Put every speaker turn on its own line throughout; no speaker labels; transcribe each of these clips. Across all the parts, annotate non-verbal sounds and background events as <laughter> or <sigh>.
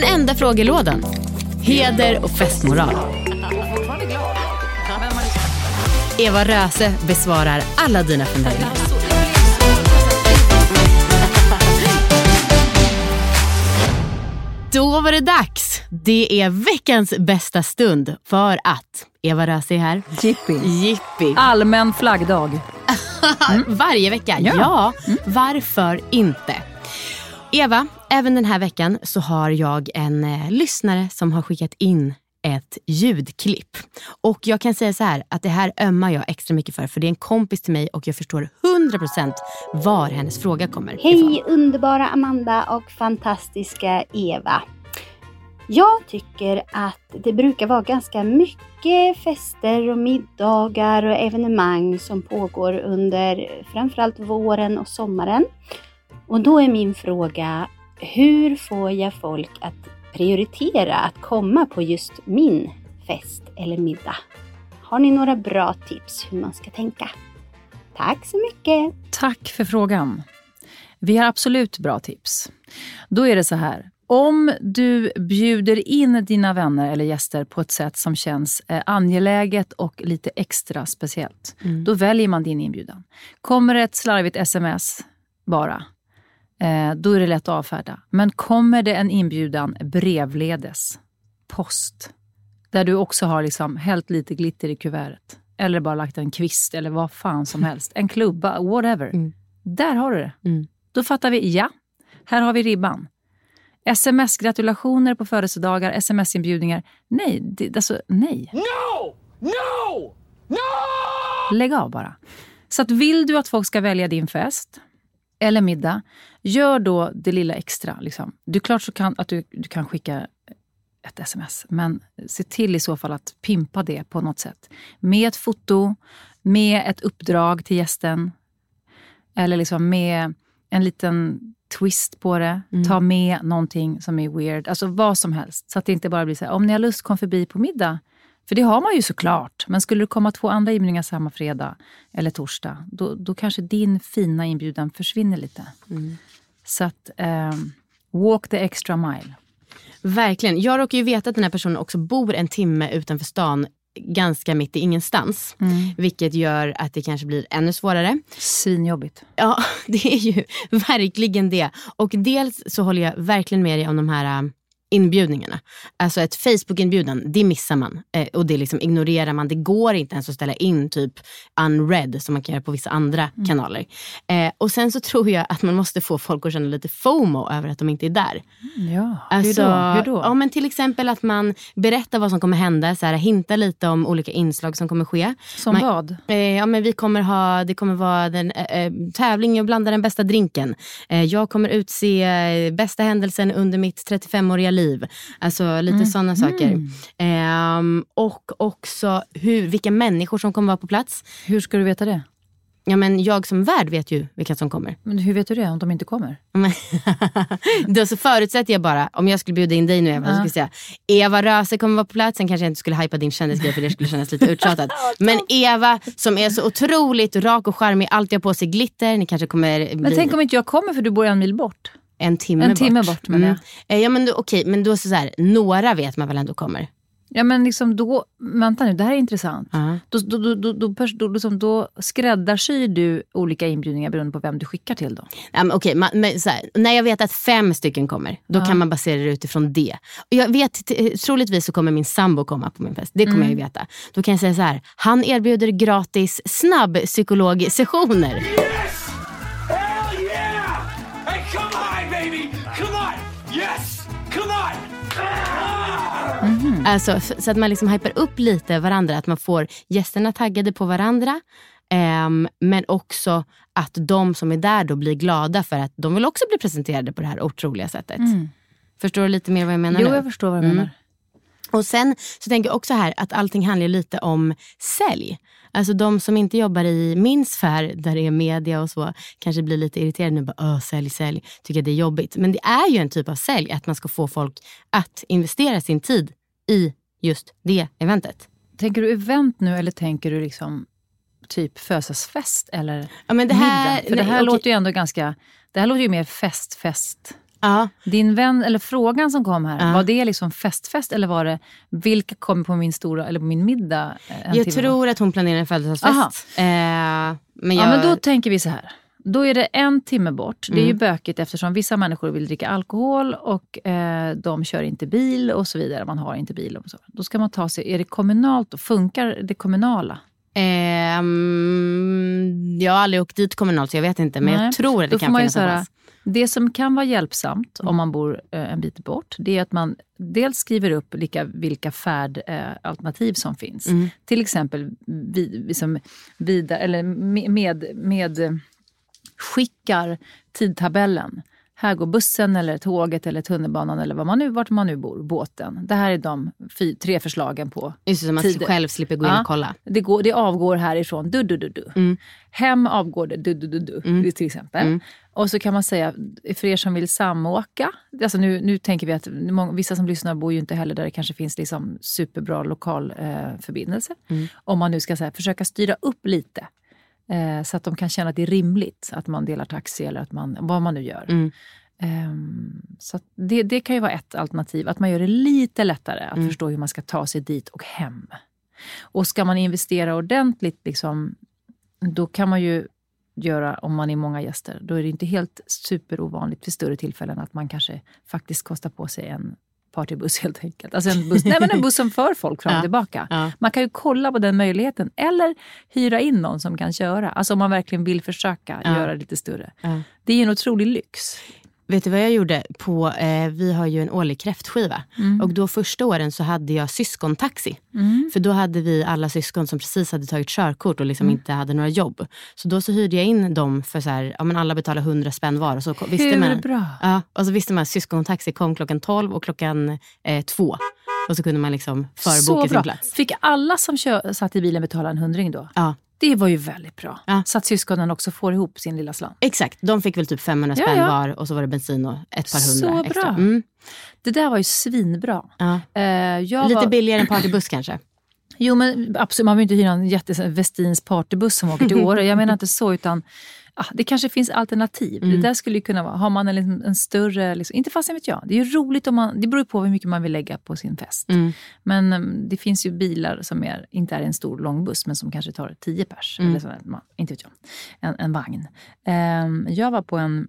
Den enda frågelådan. Heder och festmoral. Eva Röse besvarar alla dina funderingar. Då var det dags. Det är veckans bästa stund för att Eva Röse är här.
Jippi.
Jippi.
Allmän flaggdag. <laughs>
Varje vecka? Ja.
Ja.
varför inte? Eva, även den här veckan så har jag en eh, lyssnare som har skickat in ett ljudklipp. Och jag kan säga så här att det här ömmar jag extra mycket för för det är en kompis till mig och jag förstår 100% var hennes fråga kommer ifrån.
Hej underbara Amanda och fantastiska Eva. Jag tycker att det brukar vara ganska mycket fester och middagar och evenemang som pågår under framförallt våren och sommaren. Och då är min fråga, hur får jag folk att prioritera att komma på just min fest eller middag? Har ni några bra tips hur man ska tänka? Tack så mycket!
Tack för frågan. Vi har absolut bra tips. Då är det så här. Om du bjuder in dina vänner eller gäster på ett sätt som känns eh, angeläget och lite extra speciellt, då väljer man din inbjudan. Kommer det ett slarvigt sms bara, då är det lätt att avfärda. Men kommer det en inbjudan brevledes, post, där du också har liksom hällt lite glitter i kuvertet, eller bara lagt en kvist eller vad fan som <laughs> helst, en klubba, whatever. Där har du det.
Mm.
Då fattar vi, ja, här har vi ribban. Sms-gratulationer på födelsedagar, sms-inbjudningar. Nej, det, alltså nej.
No! No! No!
Lägg av bara. Så att vill du att folk ska välja din fest eller middag, gör då det lilla extra. Liksom. Det är klart så kan, att du, du kan skicka ett sms, men se till i så fall att pimpa det på något sätt. Med ett foto, med ett uppdrag till gästen, eller liksom med en liten twist på det. Ta med någonting som är weird. Alltså vad som helst. Så att det inte bara blir så här, om ni har lust kom förbi på middag. För det har man ju såklart. Men skulle det komma två andra inbjudningar samma fredag eller torsdag, då, då kanske din fina inbjudan försvinner lite. Så att, ehm, walk the extra mile.
Verkligen. Jag råkar ju veta att den här personen också bor en timme utanför stan ganska mitt i ingenstans. Vilket gör att det kanske blir ännu svårare.
Svinjobbigt.
Ja, <laughs> det är ju <laughs> verkligen det. Och dels så håller jag verkligen med dig om de här äh, inbjudningarna. Alltså ett Facebook-inbjudan, det missar man. Eh, och det liksom ignorerar man. Det går inte ens att ställa in typ unread som man kan göra på vissa andra kanaler. Eh, och sen så tror jag att man måste få folk att känna lite FOMO över att de inte är där.
Ja,
Alltså,
hur då? Hur då?
Ja, men till exempel att man berättar vad som kommer hända, så här, hintar lite om olika inslag som kommer ske.
Som
man,
vad?
Eh, ja, men vi kommer ha, det kommer vara en eh, eh, tävling och blanda den bästa drinken. Eh, jag kommer utse bästa händelsen under mitt 35-åriga liv. Alltså lite
Mm.
sådana saker. Ehm, och också hur, vilka människor som kommer vara på plats.
Hur ska du veta det?
Ja, men jag som värd vet ju vilka som kommer.
Men hur vet du det om de inte kommer? <laughs>
Då så förutsätter jag bara, om jag skulle bjuda in dig nu Eva, så skulle jag säga Eva Röse kommer vara på plats. Sen kanske jag inte skulle hypa din kändisgrej för det skulle kännas lite uttjatat. <laughs> Men Eva som är så otroligt rak och charmig, alltid har på sig glitter. Ni kanske kommer bli
Men tänk om inte jag kommer för du bor en mil bort?
En timme
en
bort.
timme bort, menar jag.
Eh, Ja, men då, okej, men då så, så här, några vet man väl ändå kommer.
Ja men liksom då, vänta nu, det här är intressant.
Ja.
Då, då, då, då, då, då, liksom, då skräddarsyr du olika inbjudningar beroende på vem du skickar till då?
Ja, men okej, men, här, när jag vet att fem stycken kommer, då kan man basera det utifrån det. Och jag vet, troligtvis så kommer min sambo komma på min fest. Det kommer jag ju veta. Då kan jag säga så här, han erbjuder gratis snabbpsykologsessioner.
Yes! Baby! Come on! Yes! Come on! Ah!
Alltså, så att man liksom hypar upp lite varandra, att man får gästerna taggade på varandra. ehm, men också att de som är där då blir glada för att de vill också bli presenterade på det här otroliga sättet. Förstår du lite mer vad jag menar
Jo,
nu?
jag förstår vad du
Mm.
menar.
Och sen så tänker jag också här att allting handlar lite om sälj. Alltså de som inte jobbar i min sfär där det är media och så kanske blir lite irriterade nu. Bara, Åh, sälj, sälj. Tycker det är jobbigt. Men det är ju en typ av sälj att man ska få folk att investera sin tid i just det eventet.
Tänker du event nu eller tänker du liksom typ födelsedagsfest eller
Ja, men det här,
middag? För det
nej,
här
okej.
låter ju ändå ganska... Det här låter ju mer fest-fest.
Ja,
Din vän, eller frågan som kom här,
Ja.
var det liksom festfest eller var det vilka kommer på min stora, eller på min middag? eh,
jag tror att hon planerar en födelsedagsfest. Eh, men jag,
Ja, men då tänker vi så här. Då är det en timme bort. Det är ju
Mm.
bökigt eftersom vissa människor vill dricka alkohol och eh, de kör inte bil och så vidare. Man har inte bil och så. Då ska man ta sig, är det kommunalt då? Funkar det kommunala?
Ehm, jag har aldrig åkt dit kommunalt så jag vet inte. Men
Nej.
jag tror att det
Då
kan finnas en plats.
Det som kan vara hjälpsamt om man bor eh, en bit bort, det är att man dels skriver upp vilka, vilka färdalternativ som finns.
Mm.
Till exempel vid, liksom vidare, eller med, med, med eh, skickar tidtabellen. Här går bussen, eller tåget, eller tunnelbanan eller vad man nu, vart man nu bor, båten. Det här är de fy, tre förslagen på
Just det, så man
tider.
själv slipper gå in
Ja.
och kolla.
det, går, det avgår härifrån, du, du, du, du.
Mm.
Hem avgår det, du, du, du, du,
Mm.
till exempel.
Mm.
Och så kan man säga, för er som vill samåka, alltså nu, nu tänker vi att många, vissa som lyssnar bor ju inte heller där det kanske finns liksom superbra lokal eh, förbindelse.
Mm.
Om man nu ska här, försöka styra upp lite. Eh, så att de kan känna att det är rimligt att man delar taxi eller att man, vad man nu gör.
Mm.
Ehm, så det, det kan ju vara ett alternativ, att man gör det lite lättare att
Mm.
förstå hur man ska ta sig dit och hem. Och ska man investera ordentligt, liksom, då kan man ju göra, om man är många gäster, då är det inte helt superovanligt vid större tillfällen att man kanske faktiskt kostar på sig en partybuss <laughs> helt enkelt. Alltså en buss, nej men en buss som för folk fram och
Ja.
tillbaka.
Ja.
Man kan ju kolla på den möjligheten. Eller hyra in någon som kan köra. Alltså om man verkligen vill försöka
Ja.
göra det lite större. Det är ju en otrolig lyx.
Vet du vad jag gjorde? På, eh, vi har ju en årlig kräftskiva.
Mm.
Och då första åren så hade jag syskontaxi.
Mm.
För då hade vi alla syskon som precis hade tagit körkort och liksom inte hade några jobb. Så då så hyrde jag in dem för så här, ja, men alla betalade 100 spänn var. Och så visste
Hur
man,
bra?
Ja, och så visste man att syskontaxi kom klockan 12 och klockan eh, 2. Och så kunde man liksom förboka sin plats.
Fick alla som kö- satt i bilen betala en hundring då?
Ja,
Det var ju väldigt bra.
Ja.
Så att syskonen också får ihop sin lilla slant.
exakt. De fick väl typ 500
Ja,
spänn
ja.
var och så var det bensin och ett par
Så
hundra
bra.
extra. Mm.
Det där var ju svinbra.
Ja.
Jag
Lite
var,
billigare än partybuss kanske.
Jo men absolut, man behöver inte hyra en jätte Westins partybuss som åker till Åre. Jag menar inte så utan ah, det kanske finns alternativ.
Mm.
Det där skulle ju kunna vara, har man en, liksom, en större, liksom, inte fast vet jag. Det är ju roligt om man, det beror på hur mycket man vill lägga på sin fest.
Mm.
Men um, det finns ju bilar som är, inte är en stor lång buss men som kanske tar 10 pers.
Mm.
Eller sådär, man, inte vet jag. En, en vagn. Ehm, jag var på en,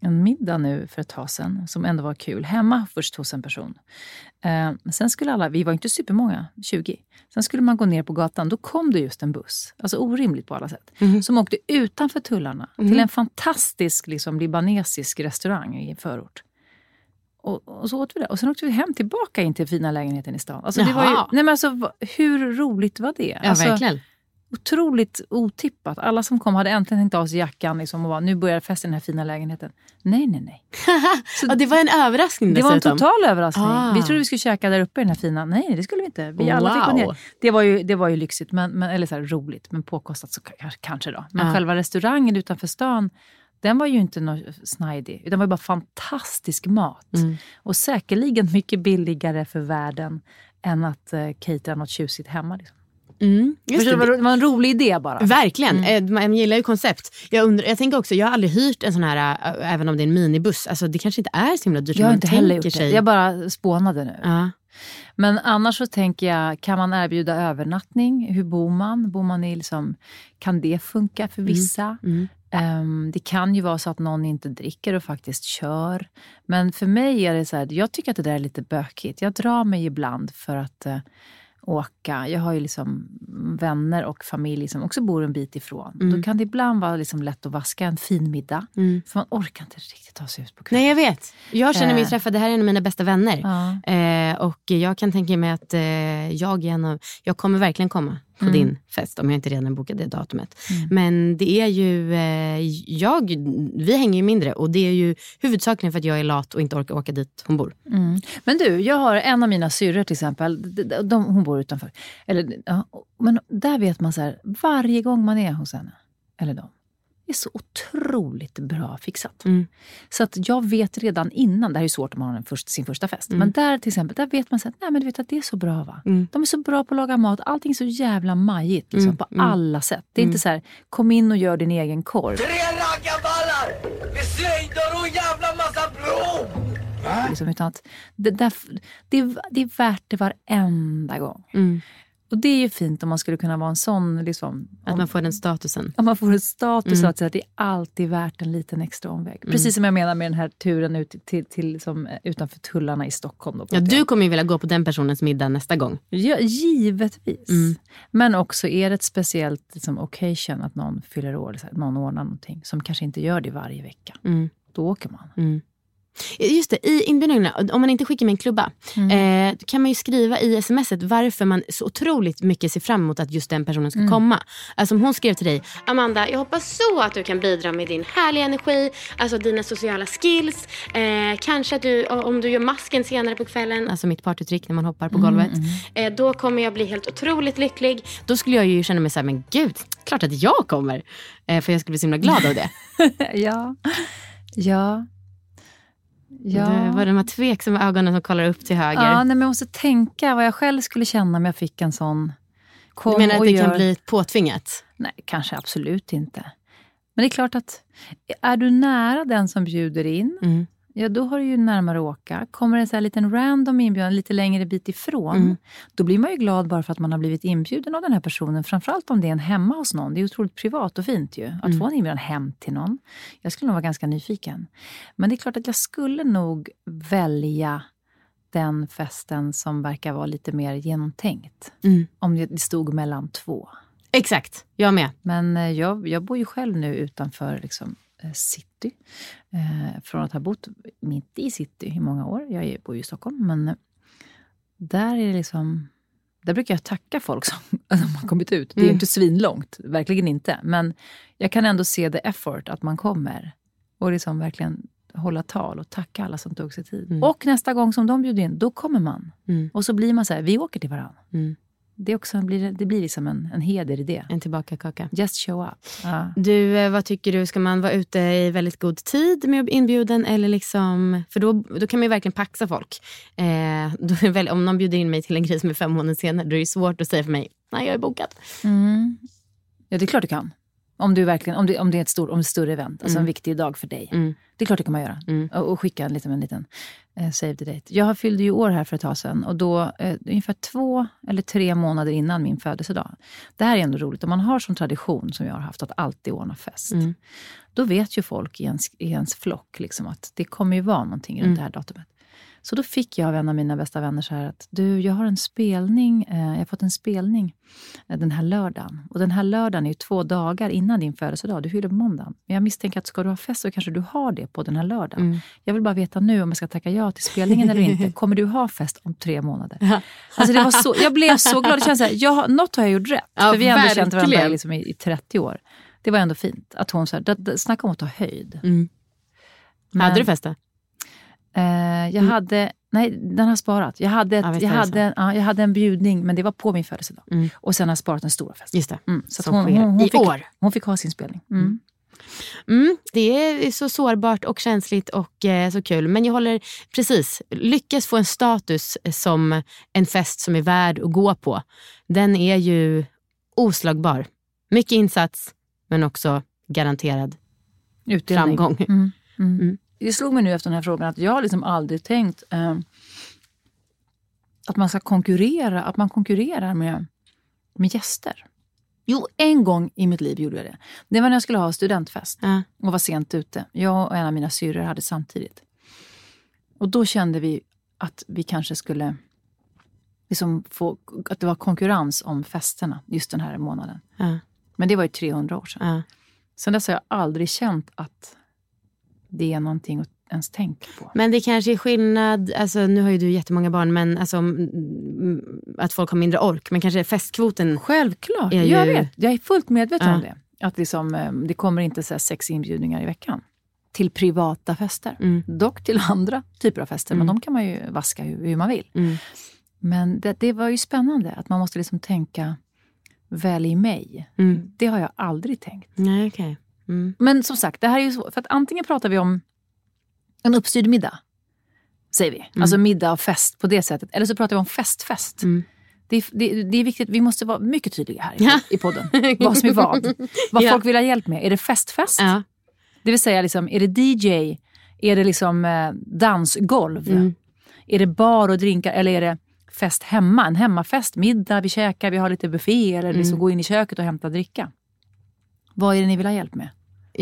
en middag nu för ett tag sedan som ändå var kul. Hemma först hos en person. Ehm, sen skulle alla, vi var inte supermånga, 20. Sen skulle man gå ner på gatan. Då kom det just en buss. Alltså orimligt på alla sätt.
Mhm.
Som åkte utanför tullarna till en fantastisk liksom, libanesisk restaurang i en förort. Och, och så åt vi det. Och sen åkte vi hem tillbaka in till fina lägenheten i stan. Alltså, det var ju, nej men alltså, hur roligt var det?
Ja,
alltså,
verkligen.
Otroligt otippat. Alla som kom hade äntligen tänkt av sig jackan liksom, och bara, nu börjar festen i den här fina lägenheten. Nej, nej, nej. <laughs>
ja, det var en överraskning
Det var en total överraskning.
Ah.
Vi trodde vi skulle käka där uppe i den här fina. Nej, det skulle vi inte. Vi alla fick gå ner. Det var ju, det var ju lyxigt, men, men, eller så här, roligt, men påkostat så kanske då. Men
Ja.
själva restaurangen utanför stan, den var ju inte något snajdig. Utan det var ju bara fantastisk mat.
Mm.
Och säkerligen mycket billigare för världen än att uh, catera något tjusigt hemma. Liksom.
Mm, det.
vad- det var en rolig idé bara.
Verkligen. Eh, Man gillar ju koncept. Jag, undrar, jag tänker också, jag har aldrig hyrt en sån här, äh, även om det är en minibuss. Alltså, det kanske inte är så himla dyrt
Jag har inte heller gjort det.
sig.
Jag bara spånade nu.
Ja.
Men annars så tänker jag, kan man erbjuda övernattning? Hur bor man? Bor man i liksom, kan det funka för vissa?
Mm.
Ehm, det kan ju vara så att någon inte dricker och faktiskt kör. Men för mig är det så här, jag tycker att det där är lite bökigt. Jag drar mig ibland för att eh, åka. Jag har ju liksom vänner och familj som också bor en bit ifrån.
Mm.
Då kan det ibland vara liksom lätt att vaska en fin middag.
Mm.
För man orkar inte riktigt ta sig ut på kvällen.
Nej, jag vet. Jag känner mig
Eh.
träffad. Det här är en av mina bästa vänner.
Ja.
Eh, och jag kan tänka mig att eh, jag, är en av, jag kommer verkligen komma på
Mm.
din fest om jag inte redan bokat det datumet. Men det är ju, eh, jag, vi hänger ju mindre och det är ju huvudsakligen för att jag är lat och inte orkar åka dit hon bor.
Mm. Men du, jag har en av mina syrror till exempel. De, de, hon bor utanför. Eller, ja, men där vet man så här, varje gång man är hos henne, eller dem, är så otroligt bra fixat.
Mm.
Så att jag vet redan innan, det här är svårt om man har en först, sin första fest,
Mm.
men där till exempel, där vet man så här, nej men du vet att det är så bra va.
Mm.
De är så bra på att laga mat, allting är så jävla majigt liksom,
Mm,
på
mm.
alla sätt. Det är inte så här, kom in och gör din egen korv.
Tre raggarballar med slöjdor och en jävla massa blom!
Liksom, utan att det, där, det, är, det är värt det varenda gång.
Mm.
Och det är ju fint om man skulle kunna vara en sån, liksom,
Att
om,
man får den statusen.
om man får en status
Mm.
att att det är alltid värt en liten extra omväg. Precis som jag menar med den här turen ut till, till, som, eh, utanför tullarna i Stockholm. Då,
Ja, du kommer ju vilja gå på den personens middag nästa gång.
Ja, givetvis.
Mm.
Men också är det ett speciellt liksom, occasion att någon fyller år, någon ordnar någonting som kanske inte gör det varje vecka.
Mm.
Då åker man.
Mm. Just det, i inbjudningarna, om man inte skickar med en klubba,
Mm.
eh, då kan man ju skriva i smset varför man så otroligt mycket ser fram emot att just den personen ska
Mm.
komma. Alltså om hon skrev till dig, Amanda, jag hoppas så att du kan bidra med din härliga energi, alltså dina sociala skills, eh, kanske att du, om du gör masken senare på kvällen, alltså mitt partytrick när man hoppar på
Mm,
golvet, eh, då kommer jag bli helt otroligt lycklig. Då skulle jag ju känna mig så här, men gud, klart att jag kommer. Eh, för jag skulle bli så himla glad av det. <laughs>
ja. Ja. Ja.
Det var de här tveksamma ögonen som kollar upp till höger.
Ja, nej, men jag måste tänka vad jag själv skulle känna om jag fick en sån. Kom
Du menar att det
gör...
kan bli påtvingat?
Nej, kanske absolut inte. Men det är klart att är du nära den som bjuder in,
Mm.
Ja då har du ju närmare att åka. Kommer en sån här liten random inbjudan lite längre bit ifrån,
Mm.
då blir man ju glad bara för att man har blivit inbjuden av den här personen. Framförallt om det är en hemma hos någon. Det är otroligt privat och fint ju. Att
Mm.
få en inbjudan hem till någon. Jag skulle nog vara ganska nyfiken. Men det är klart att jag skulle nog välja den festen som verkar vara lite mer genomtänkt.
Mm.
Om det stod mellan två.
Exakt, jag med.
Men eh, jag, jag bor ju själv nu utanför liksom, city. Eh, från att ha bott mitt i city i många år. Jag bor ju i Stockholm. Men eh, där är det liksom... Där brukar jag tacka folk som, <laughs> som har kommit ut. Det är
Mm.
inte svinlångt, verkligen inte. Men jag kan ändå se the effort att man kommer. Och liksom verkligen hålla tal och tacka alla som tog sig tid.
Mm.
Och nästa gång som de bjuder in, då kommer man.
Mm.
Och så blir man så här, vi åker till varandra.
Mm.
Det, också, blir, det blir liksom en, en heder i det.
En tillbaka kaka.
Just show up. Ja.
Du, eh, vad tycker du? Ska man vara ute i väldigt god tid med inbjuden? Eller liksom, för då, då kan man ju verkligen paxa folk. Eh, väl, om någon bjuder in mig till en grej som är fem månader senare, då är det svårt att säga för mig, nej jag är bokad.
Mm. Ja, det är klart du kan. Om, du verkligen, om, det, om det är ett, stor, om ett större event, alltså
Mm.
en viktig dag för dig.
Mm.
Det är klart det kan man göra.
Mm.
Och, och skicka en liten, en liten eh, save the date. Jag fyllde ju år här för ett tag sedan och då eh, ungefär två eller tre månader innan min födelsedag. Det här är ändå roligt. Om man har som tradition som jag har haft att alltid ordna fest.
Mm.
Då vet ju folk i ens, i ens flock liksom att det kommer ju vara någonting
Mm.
runt det här datumet. Så då fick jag av en av mina bästa vänner så här att du, jag har en spelning, eh, jag har fått en spelning eh, den här lördagen. Och den här lördagen är ju två dagar innan din födelsedag. Du fyller på måndagen. Men jag misstänker att ska du ha fest så kanske du har det på den här lördagen.
Mm.
Jag vill bara veta nu om jag ska tacka ja till spelningen eller inte. <laughs> Kommer du ha fest om tre månader? Alltså det var så, jag blev så glad. Det känns så här, jag, något har jag gjort rätt.
Ja,
för vi har ändå känt varandra liksom i, i 30 år. Det var ändå fint. Att hon så här, snacka om att ta höjd.
Mm.
Men-
Hade du fest då?
Eh, jag hade, nej den har sparat. Jag hade, ett,
Ja,
jag, hade, ja, jag hade en bjudning, men det var på min födelsedag.
Mm.
Och sen har jag sparat en stor fest.
Just det.
Mm, så hon, hon, hon,
i
fick,
år.
hon fick ha sin spelning. Mm.
Mm, det är så sårbart och känsligt och eh, så kul. Men jag håller precis, lyckas få en status som en fest som är värd att gå på. Den är ju oslagbar. Mycket insats men också garanterad
Utdelning.
framgång.
Mm. Mm.
Mm.
Det slog mig nu efter den här frågan att jag har liksom aldrig tänkt eh, att man ska konkurrera, att man konkurrerar med, med gäster. Jo, en gång i mitt liv gjorde jag det. Det var när jag skulle ha studentfest
Ja.
och var sent ute. Jag och en av mina syrror hade samtidigt. Och då kände vi att vi kanske skulle liksom få, att det var konkurrens om festerna just den här månaden.
Ja.
Men det var ju 300 år sedan.
Ja.
Sen dess har jag aldrig känt att det är någonting att ens tänka på.
Men det kanske är skillnad, alltså, nu har ju du jättemånga barn, men alltså, mm, att folk har mindre ork. Men kanske festkvoten.
Självklart,
är
jag
ju-
vet. Jag är fullt medveten
Ja.
om det. Att liksom, eh, det kommer inte så sex inbjudningar i veckan till privata fester.
Mm.
Dock till andra typer av fester, men
Mm.
de kan man ju vaska hur, hur man vill.
Mm.
Men det, det var ju spännande att man måste liksom tänka väl i mig.
Mm.
Det har jag aldrig tänkt.
Nej, okej. Mm.
Men som sagt, det här är ju så, för att antingen pratar vi om en uppstyrd middag, säger vi. Alltså middag och fest på det sättet. Eller så pratar vi om festfest.
Mm.
Det, är, det, det är viktigt, vi måste vara mycket tydliga här i, i podden. vad som är vad. <laughs> Vad
Ja.
folk vill ha hjälp med. Är det festfest?
Ja.
Det vill säga, liksom, är det DJ? Är det liksom eh, dansgolv?
Mm.
Är det bar och drinkar? Eller är det fest hemma? En hemmafest? Middag, vi käkar, vi har lite buffé. Eller liksom
Mm.
gå in i köket och hämta dricka. Vad är det ni vill ha hjälp med?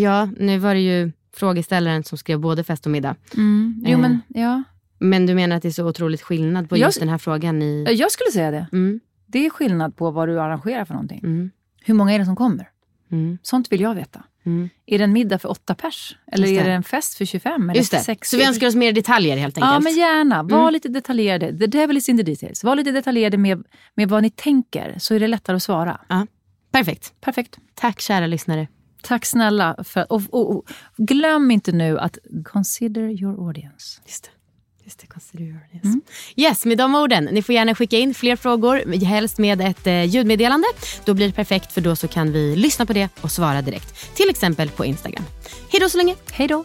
Ja, nu var det ju frågeställaren som skrev både fest och middag.
Jo,
Eh.
men ja.
Men du menar att det är så otroligt skillnad på
Jag-
just den här frågan? i...
Jag skulle säga det.
Mm.
Det är skillnad på vad du arrangerar för någonting.
Mm.
Hur många är det som kommer?
Mm.
Sånt vill jag veta.
Mm.
Är det en middag för åtta pers? Eller är det. en fest för 25? Eller
Just det.
60?
Så vi önskar oss mer detaljer helt enkelt.
Ja, men gärna. Var
Mm.
lite detaljerade. The devil is in the details. Var lite detaljerade med, med vad ni tänker, så är det lättare att svara.
Perfekt.
Perfekt.
Tack kära lyssnare.
Tack snälla. För, och, och, och, glöm inte nu att consider your audience.
Just det. Just det, consider your audience. Yes, med de orden. Ni får gärna skicka in fler frågor, helst med ett eh, ljudmeddelande. Då blir det perfekt för då så kan vi lyssna på det och svara direkt. Till exempel på Instagram. Hej då så länge.
Hej då.